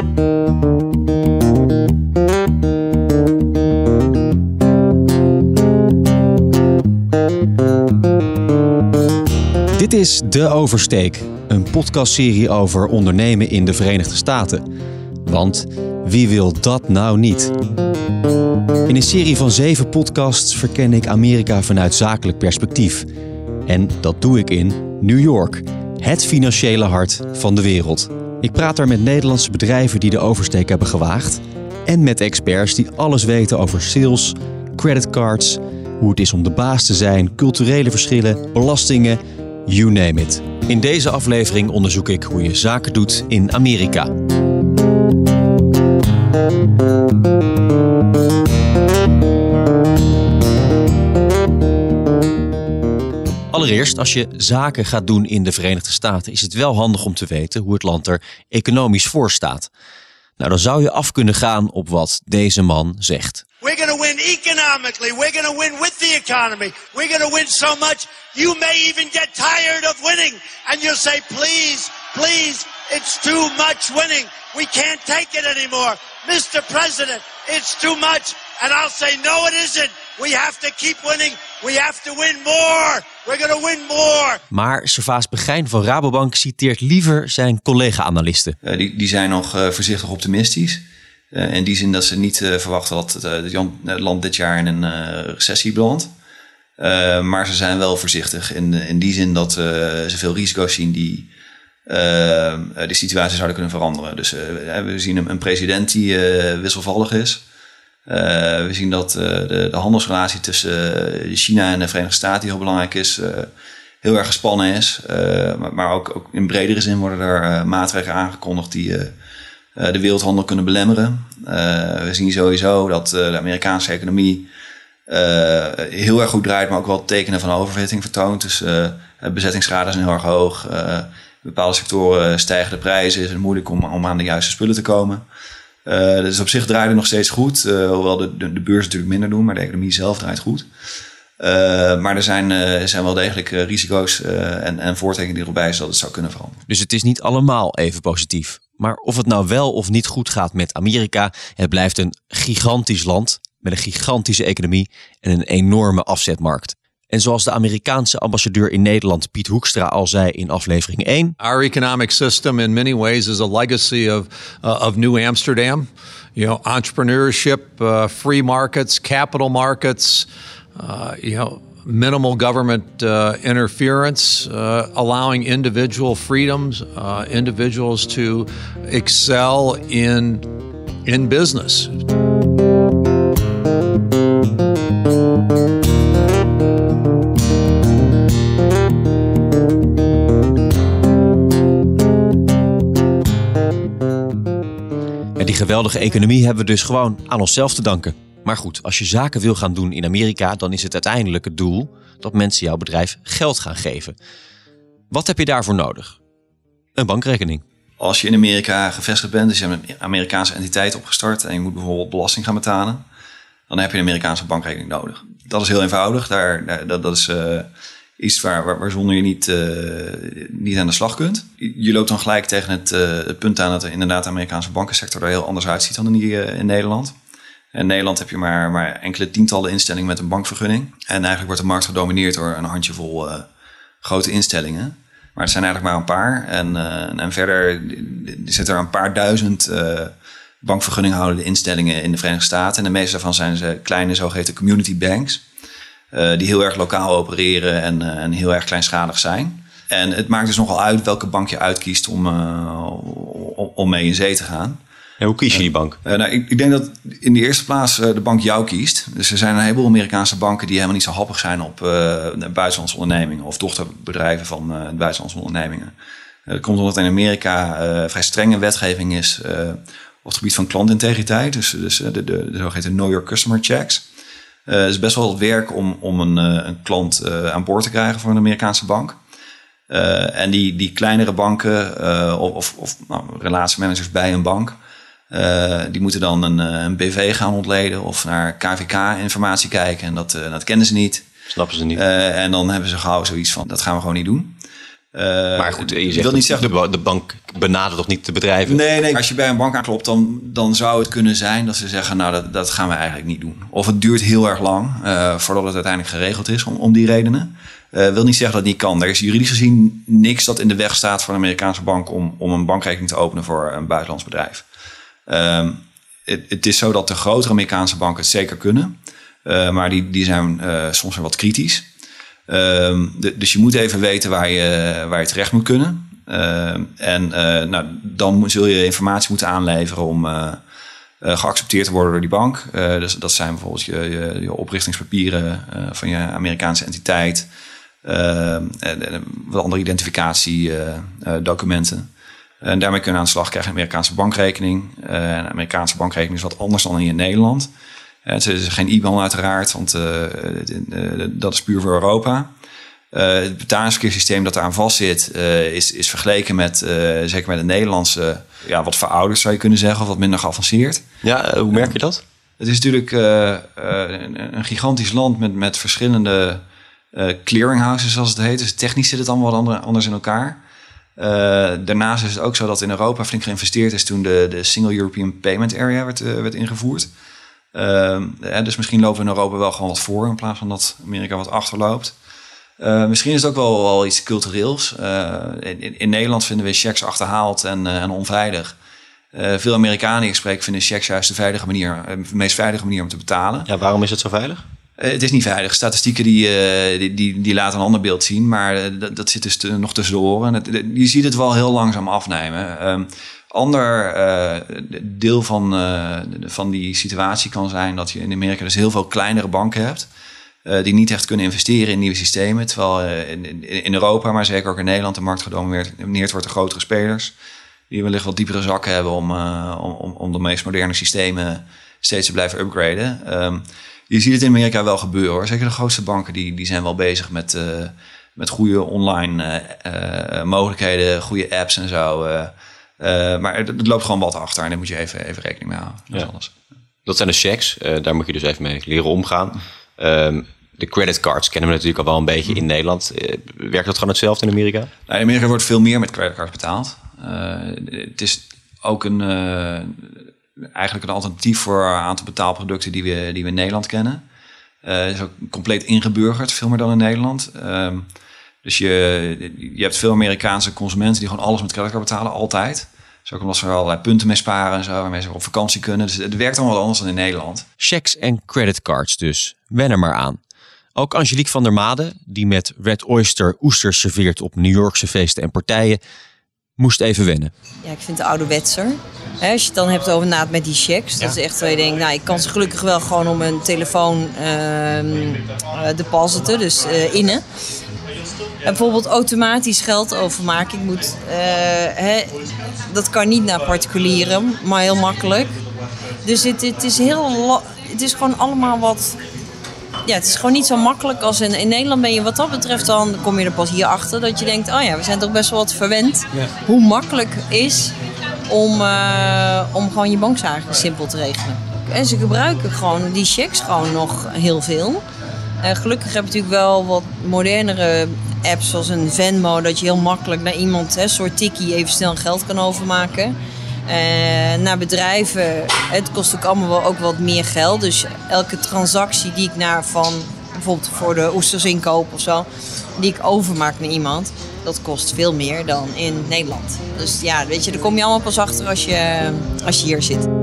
Dit is De Oversteek, een podcastserie over ondernemen in de Verenigde Staten. Want wie wil dat nou niet? In een serie van zeven podcasts verken ik Amerika vanuit zakelijk perspectief. En dat doe ik in New York, het financiële hart van de wereld. Ik praat daar met Nederlandse bedrijven die de oversteek hebben gewaagd. En met experts die alles weten over sales, creditcards, hoe het is om de baas te zijn, culturele verschillen, belastingen, you name it. In deze aflevering onderzoek ik hoe je zaken doet in Amerika. Allereerst, als je zaken gaat doen in de Verenigde Staten, is het wel handig om te weten hoe het land er economisch voor staat. Nou, dan zou je af kunnen gaan op wat deze man zegt. We're going to win economically. We're going to win with the economy. We're going to win so much you may even get tired of winning. And you'll say, please, please, it's too much winning. We can't take it anymore. Mr. President, it's too much. And I'll say, no, it isn't. We have to keep winning. We have to win more. We're going to win more. Maar Servaas Begijn van Rabobank citeert liever zijn collega-analisten. Uh, die, die zijn nog uh, voorzichtig optimistisch. Uh, in die zin dat ze niet verwachten dat het, het, land dit jaar in een recessie belandt. maar ze zijn wel voorzichtig in, in die zin dat ze veel risico's zien die de situatie zouden kunnen veranderen. Dus we zien een, een president die wisselvallig is. Uh, we zien dat uh, de, de, handelsrelatie tussen uh, China en de Verenigde Staten, die heel belangrijk is, heel erg gespannen is. maar, maar ook, ook, in bredere zin worden er maatregelen aangekondigd die de wereldhandel kunnen belemmeren. we zien sowieso dat de Amerikaanse economie heel erg goed draait, maar ook wel tekenen van oververhitting vertoont. Dus bezettingsgraden zijn heel erg hoog. in bepaalde sectoren stijgen de prijzen, is het moeilijk om, om aan de juiste spullen te komen. Uh, dus op zich draait het nog steeds goed. Uh, hoewel de, de, beurs natuurlijk minder doen, maar de economie zelf draait goed. Uh, maar er zijn, zijn wel degelijk risico's en, en voortekenen die erbij zijn dat het zou kunnen veranderen. Dus het is niet allemaal even positief. Maar of het nou wel of niet goed gaat met Amerika, het blijft een gigantisch land met een gigantische economie en een enorme afzetmarkt. En zoals de Amerikaanse ambassadeur in Nederland Piet Hoekstra al zei in aflevering 1. Our economic system in many ways is a legacy of, uh, of New Amsterdam. You know, entrepreneurship, uh, free markets, capital markets, uh, you know, minimal government uh, interference, uh, allowing individual freedoms, individuals to excel in, in business. Geweldige economie hebben we dus gewoon aan onszelf te danken. Maar goed, als je zaken wil gaan doen in Amerika, dan is het uiteindelijk het doel dat mensen jouw bedrijf geld gaan geven. Wat heb je daarvoor nodig? Een bankrekening. Als je in Amerika gevestigd bent, dus je hebt een Amerikaanse entiteit opgestart en je moet bijvoorbeeld belasting gaan betalen, dan heb je een Amerikaanse bankrekening nodig. Dat is heel eenvoudig. Daar, dat, dat is uh, iets waar, zonder je niet, uh, niet aan de slag kunt. Je loopt dan gelijk tegen het, uh, het punt aan dat er inderdaad de Amerikaanse bankensector er heel anders uitziet dan in, die, in Nederland. In Nederland heb je maar, maar enkele tientallen instellingen met een bankvergunning. En eigenlijk wordt de markt gedomineerd door een handjevol grote instellingen. Maar het zijn eigenlijk maar een paar. En, en verder zitten er een paar duizend bankvergunninghoudende instellingen in de Verenigde Staten. En de meeste daarvan zijn ze kleine zogeheten community banks. Uh, die heel erg lokaal opereren en, uh, en, heel erg kleinschalig zijn. En het maakt dus nogal uit welke bank je uitkiest om, uh, om mee in zee te gaan. En hoe kies je die bank? nou, ik, ik, denk dat in de eerste plaats de bank jou kiest. Dus er zijn een heleboel Amerikaanse banken die helemaal niet zo happig zijn op buitenlandse ondernemingen of dochterbedrijven van buitenlandse ondernemingen. dat komt omdat in Amerika vrij strenge wetgeving is op het gebied van klantintegriteit. Dus, dus de, de, de, de zogeheten Know Your Customer Checks. Het is best wel werk om, om een, uh, een klant uh, aan boord te krijgen voor een Amerikaanse bank. en die, die kleinere banken of, of nou, relatiemanagers bij een bank, die moeten dan een, een BV gaan ontleden of naar KVK-informatie kijken. En dat, dat kennen ze niet. Snappen ze niet. en dan hebben ze gauw zoiets van, dat gaan we gewoon niet doen. Uh, maar goed, je zegt wil niet zeggen, de, de bank benadert toch niet de bedrijven? Nee, nee, als je bij een bank aanklopt, dan, dan zou het kunnen zijn dat ze zeggen, nou dat, dat gaan we eigenlijk niet doen. Of het duurt heel erg lang uh, voordat het uiteindelijk geregeld is om, om die redenen. Uh, wil niet zeggen dat het niet kan. Er is juridisch gezien niks dat in de weg staat voor een Amerikaanse bank om, om een bankrekening te openen voor een buitenlands bedrijf. Um, het, het, is zo dat de grotere Amerikaanse banken het zeker kunnen, maar die, die zijn soms weer wat kritisch. De, dus je moet even weten waar je, waar je terecht moet kunnen. Uh, en uh, nou, dan zul je informatie moeten aanleveren om uh, geaccepteerd te worden door die bank. dus dat zijn bijvoorbeeld je, je, oprichtingspapieren van je Amerikaanse entiteit. Ehm, en, en, wat andere identificatiedocumenten. en daarmee kunnen aan de slag krijgen een Amerikaanse bankrekening. een Amerikaanse bankrekening is wat anders dan in Nederland. Het is geen IBAN uiteraard, want uh, dat is puur voor Europa. Het betalingsverkeerssysteem dat eraan vastzit, is, is vergeleken met, zeker met het Nederlandse, ja, wat verouderd zou je kunnen zeggen, of wat minder geavanceerd. Ja, hoe merk je dat? Het is natuurlijk een, een, gigantisch land met, met verschillende clearinghouses, zoals het heet. Dus technisch zit het allemaal wat anders in elkaar. daarnaast is het ook zo dat in Europa flink geïnvesteerd is toen de, de Single European Payment Area werd, werd ingevoerd. Uh, dus misschien lopen we in Europa wel gewoon wat voor in plaats van dat Amerika wat achterloopt. Uh, misschien is het ook wel, wel iets cultureels. Uh, in, in, Nederland vinden we checks achterhaald en, uh, en onveilig. veel Amerikanen die ik spreek vinden checks juist de, veilige manier, de meest veilige manier om te betalen. Ja, waarom is het zo veilig? het is niet veilig. Statistieken die, die, die, die, laten een ander beeld zien, maar dat, dat zit dus te, nog tussen de oren. je ziet het wel heel langzaam afnemen. Ehm, Ander uh, deel van, uh, van die situatie kan zijn dat je in Amerika dus heel veel kleinere banken hebt. Uh, die niet echt kunnen investeren in nieuwe systemen. Terwijl in, in, Europa, maar zeker ook in Nederland, de markt gedomineerd wordt door grotere spelers. Die wellicht wat diepere zakken hebben om, om, om de meest moderne systemen steeds te blijven upgraden. Um, je ziet het in Amerika wel gebeuren hoor. Zeker de grootste banken die, die zijn wel bezig met, met goede online mogelijkheden, goede apps en zo. Uh, maar het, loopt gewoon wat achter en daar moet je even, even rekening mee houden. Dat, ja. alles. dat zijn de checks, uh, daar moet je dus even mee leren omgaan. Um, de creditcards kennen we natuurlijk al wel een beetje in Nederland. Uh, werkt dat gewoon hetzelfde in Amerika? Nou, in Amerika wordt veel meer met creditcards betaald. het is ook een, eigenlijk een alternatief voor een aantal betaalproducten die we, die we in Nederland kennen. Het is ook compleet ingeburgerd, veel meer dan in Nederland. Ehm, dus je, je hebt veel Amerikaanse consumenten die gewoon alles met creditcard betalen, altijd. Dus ook omdat ze er allerlei punten mee sparen en zo, waarmee ze op vakantie kunnen. Dus het werkt allemaal anders dan in Nederland. Checks en creditcards dus. Wen er maar aan. Ook Angelique van der Made, die met Red Oyster oesters serveert op New Yorkse feesten en partijen, moest even wennen. Ja, ik vind het ouderwetser. Als je het dan hebt over naad met die checks. Dat is echt waar je denkt, nou, ik kan ze gelukkig wel gewoon op mijn telefoon uh, depositen, dus uh, innen. En bijvoorbeeld automatisch geld overmaken. Ik moet, uh, hè, dat kan niet naar particulieren, maar heel makkelijk. Dus het, het is heel. Het is gewoon allemaal wat. Ja, het is gewoon niet zo makkelijk als in, in Nederland ben je wat dat betreft dan kom je er pas hier achter dat je denkt, oh ja, we zijn toch best wel wat verwend. Hoe makkelijk is om, uh, om gewoon je bankzaken simpel te regelen. En ze gebruiken gewoon die checks gewoon nog heel veel. Uh, gelukkig heb je natuurlijk wel wat modernere apps zoals een Venmo, dat je heel makkelijk naar iemand, een soort tikkie, even snel geld kan overmaken. Uh, naar bedrijven, het kost ook allemaal wel ook wat meer geld. Dus elke transactie die ik naar van, bijvoorbeeld voor de oesters inkoop of zo, die ik overmaak naar iemand, dat kost veel meer dan in Nederland. Dus ja, weet je, daar kom je allemaal pas achter als je, als je hier zit.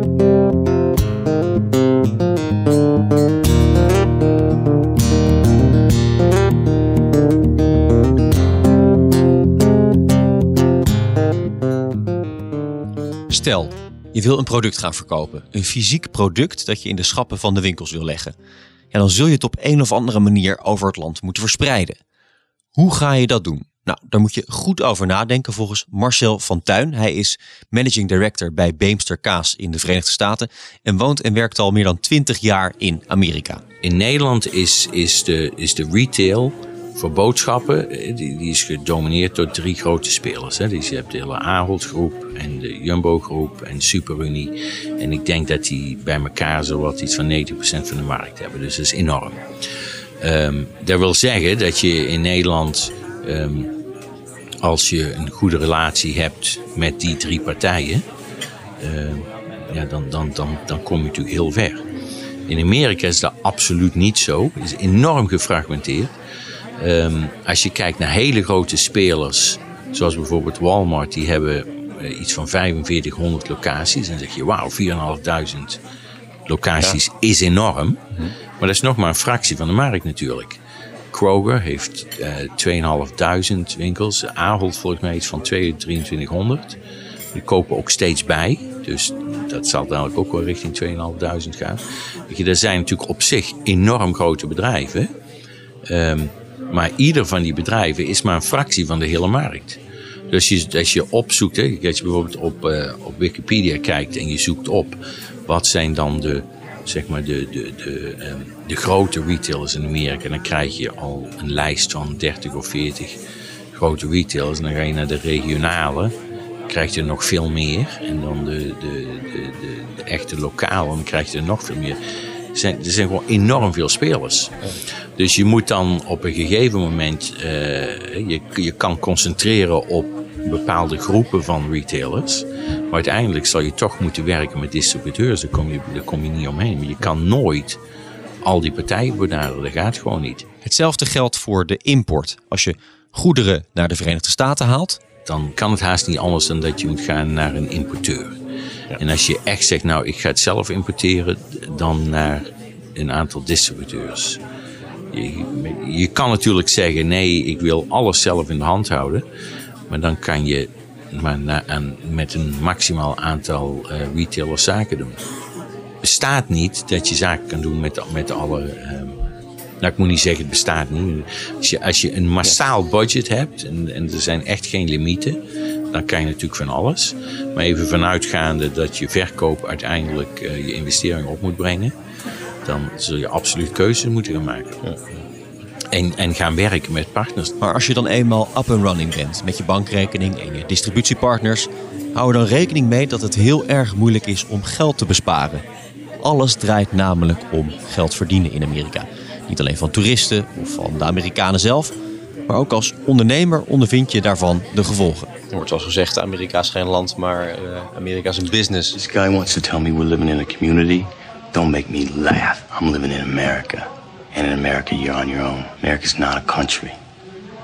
Stel, je wil een product gaan verkopen. Een fysiek product dat je in de schappen van de winkels wil leggen. Ja, dan zul je het op een of andere manier over het land moeten verspreiden. Hoe ga je dat doen? Nou, daar moet je goed over nadenken volgens Marcel van Tuin. Hij is managing director bij Beemster Kaas in de Verenigde Staten en woont en werkt al meer dan 20 jaar in Amerika. In Nederland is, is, de, is de retail voor boodschappen, eh, die, die is gedomineerd door drie grote spelers. Hè. Dus je hebt de hele Ahold groep en de Jumbo groep en SuperUnie. En ik denk dat die bij elkaar zo wat iets van 90% van de markt hebben. Dus dat is enorm. Um, dat wil zeggen dat je in Nederland um, als je een goede relatie hebt met die drie partijen, uh, ja, dan, dan, dan, dan kom je natuurlijk heel ver. In Amerika is dat absoluut niet zo. Het is enorm gefragmenteerd. Um, als je kijkt naar hele grote spelers, zoals bijvoorbeeld Walmart, die hebben uh, iets van 4500 locaties. En dan zeg je, wauw, 4500 locaties ja. is enorm. Maar dat is nog maar een fractie van de markt natuurlijk. Kroger heeft uh, 2.500 winkels. Ahold volgens mij iets van 2300. Die kopen ook steeds bij. Dus dat zal dadelijk ook wel richting 2.500 gaan. Weet je, dat zijn natuurlijk op zich enorm grote bedrijven. Um, maar ieder van die bedrijven is maar een fractie van de hele markt. Dus als je, als je opzoekt, als je bijvoorbeeld op, uh, op Wikipedia kijkt en je zoekt op wat zijn dan de, zeg maar de, de, de, um, de grote retailers in Amerika, dan krijg je al een lijst van 30 of 40 grote retailers. En dan ga je naar de regionale, krijg je nog veel meer. En dan de, de, de, de, de echte lokale, dan krijg je er nog veel meer. Er zijn, er zijn gewoon enorm veel spelers. Dus je moet dan op een gegeven moment, uh, je, je kan concentreren op bepaalde groepen van retailers. Maar uiteindelijk zal je toch moeten werken met distributeurs. Daar kom je, daar kom je niet omheen. Je kan nooit al die partijen benaderen. Dat gaat gewoon niet. Hetzelfde geldt voor de import. Als je goederen naar de Verenigde Staten haalt. Dan kan het haast niet anders dan dat je moet gaan naar een importeur. En als je echt zegt, nou ik ga het zelf importeren, dan naar een aantal distributeurs. Je, je kan natuurlijk zeggen, nee, ik wil alles zelf in de hand houden. Maar dan kan je maar met een maximaal aantal uh, retailers zaken doen. bestaat niet dat je zaken kan doen met, met alle. Um, nou, ik moet niet zeggen, het bestaat niet. Als je, als je een massaal budget hebt en, en er zijn echt geen limieten, dan kan je natuurlijk van alles. Maar even vanuitgaande dat je verkoop uiteindelijk uh, je investering op moet brengen, dan zul je absoluut keuzes moeten gaan maken. Ja. En, en, gaan werken met partners. Maar als je dan eenmaal up and running bent met je bankrekening en je distributiepartners, hou er dan rekening mee dat het heel erg moeilijk is om geld te besparen. Alles draait namelijk om geld verdienen in Amerika. Niet alleen van toeristen of van de Amerikanen zelf, maar ook als ondernemer ondervind je daarvan de gevolgen. Er wordt wel gezegd, Amerika is geen land, maar uh, Amerika is een business. This guy wants to tell me we're living in a community. Don't make me laugh. I'm living in America. And in America, you're on your own. America's not a country.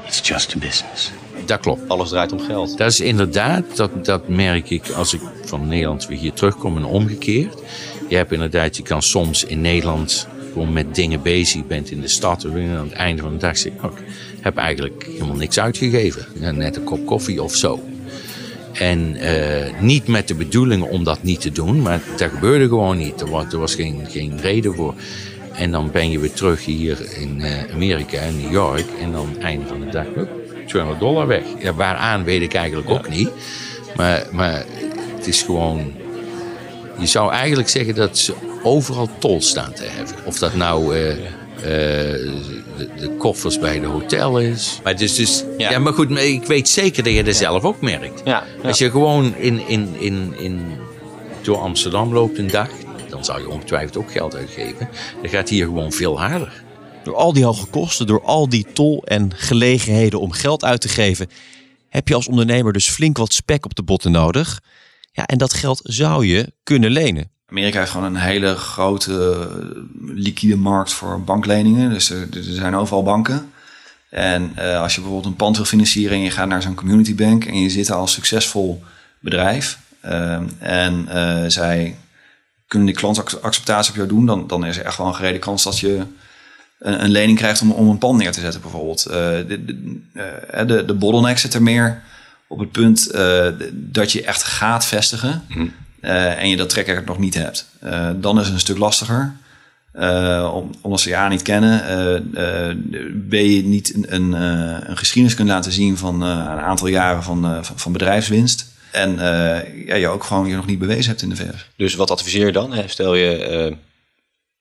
It's just a business. Dat klopt. Alles draait om geld. Dat is inderdaad, dat, dat merk ik als ik van Nederland weer hier terugkom en omgekeerd. Je hebt inderdaad, je kan soms in Nederland gewoon met dingen bezig bent in de stad. En aan het einde van de dag zeg ik, ik heb eigenlijk helemaal niks uitgegeven. Net een kop koffie of zo. En uh, niet met de bedoeling om dat niet te doen, maar dat gebeurde gewoon niet. Er was, er was geen, geen reden voor. En dan ben je weer terug hier in uh, Amerika, in New York. En dan einde van de dag, 200 dollar weg. Ja, waaraan weet ik eigenlijk ook niet. Maar, maar het is gewoon. Je zou eigenlijk zeggen dat ze overal tol staan te hebben. Of dat nou. Uh, de, de, koffers bij de hotel is. Maar, is dus, ja. ja maar goed, maar ik weet zeker dat je dat ja. zelf ook merkt. Ja, Als je gewoon in, in, in, in, door Amsterdam loopt een dag, dan zou je ongetwijfeld ook geld uitgeven. Dan gaat hier gewoon veel harder. Door al die hoge kosten, door al die tol en gelegenheden om geld uit te geven, heb je als ondernemer dus flink wat spek op de botten nodig. Ja, en dat geld zou je kunnen lenen. Amerika heeft gewoon een hele grote liquide markt voor bankleningen. Dus er, er zijn overal banken. En uh, als je bijvoorbeeld een pand wil financieren en je gaat naar zo'n community bank en je zit als succesvol bedrijf uh, en zij kunnen die klantacceptatie op jou doen, dan, dan is er echt wel een gerede kans dat je een, lening krijgt om, om een pand neer te zetten bijvoorbeeld. de, de, de, de bottleneck zit er meer op het punt dat je echt gaat vestigen. Mm. Uh, en je dat track nog niet hebt. Uh, dan is het een stuk lastiger. Uh, omdat ze je A niet kennen, ben je niet een, een, een, geschiedenis kunt laten zien van een aantal jaren van, van, van, bedrijfswinst. En ja, je ook gewoon je nog niet bewezen hebt in de VS. Dus wat adviseer je dan? Stel je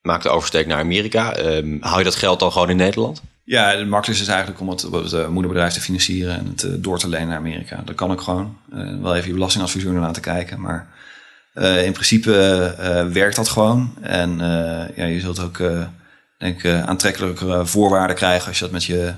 maakt de oversteek naar Amerika. hou je dat geld dan gewoon in Nederland? Ja, het makkelijkste is eigenlijk om het, het moederbedrijf te financieren en het door te lenen naar Amerika. Dat kan ook gewoon. wel even je belastingadviseur naar laten kijken, maar uh, in principe uh, werkt dat gewoon. En ja, je zult ook denk ik, aantrekkelijke voorwaarden krijgen als je dat met je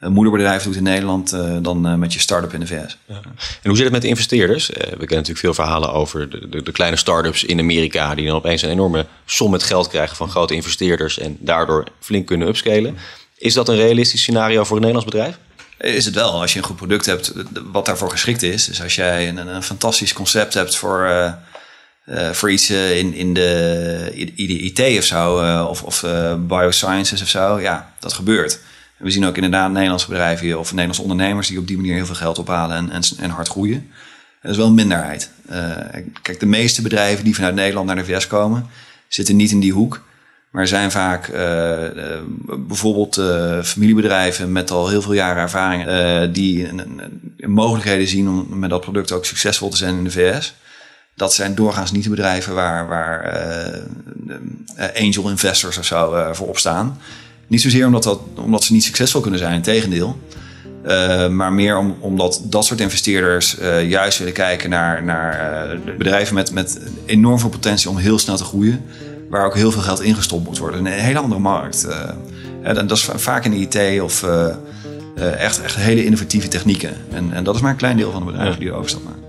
moederbedrijf doet in Nederland dan met je start-up in de VS. Ja. En hoe zit het met de investeerders? we kennen natuurlijk veel verhalen over de, de, de kleine start-ups in Amerika die dan opeens een enorme som met geld krijgen van grote investeerders en daardoor flink kunnen upscalen. Is dat een realistisch scenario voor een Nederlands bedrijf? Is het wel. Als je een goed product hebt wat daarvoor geschikt is. Dus als jij een, een fantastisch concept hebt voor, uh, uh, voor iets uh, in, in, de, in IT of zo, of, of biosciences of zo, ja, dat gebeurt. We zien ook inderdaad Nederlandse bedrijven of Nederlandse ondernemers die op die manier heel veel geld ophalen en, en, en hard groeien. Dat is wel een minderheid. kijk, de meeste bedrijven die vanuit Nederland naar de VS komen, zitten niet in die hoek. Maar zijn vaak bijvoorbeeld familiebedrijven met al heel veel jaren ervaring, die mogelijkheden zien om met dat product ook succesvol te zijn in de VS. Dat zijn doorgaans niet de bedrijven waar, waar angel investors of zo voor opstaan. Niet zozeer omdat, dat, omdat ze niet succesvol kunnen zijn, tegendeel. maar meer om, omdat dat soort investeerders juist willen kijken naar, naar bedrijven met, met enorm veel potentie om heel snel te groeien waar ook heel veel geld ingestopt moet worden. Een hele andere markt. En dat is vaak in de IT of echt, echt hele innovatieve technieken. En, en dat is maar een klein deel van de bedrijven die de overstap maken.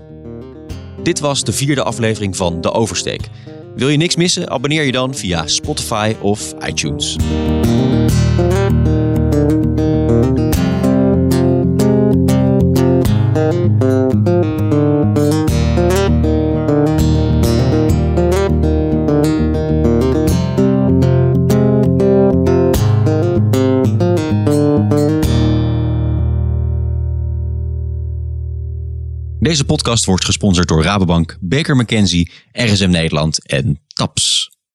Dit was de vierde aflevering van De Oversteek. Wil je niks missen? Abonneer je dan via Spotify of iTunes. Deze podcast wordt gesponsord door Rabobank, Baker McKenzie, RSM Nederland en TAPS.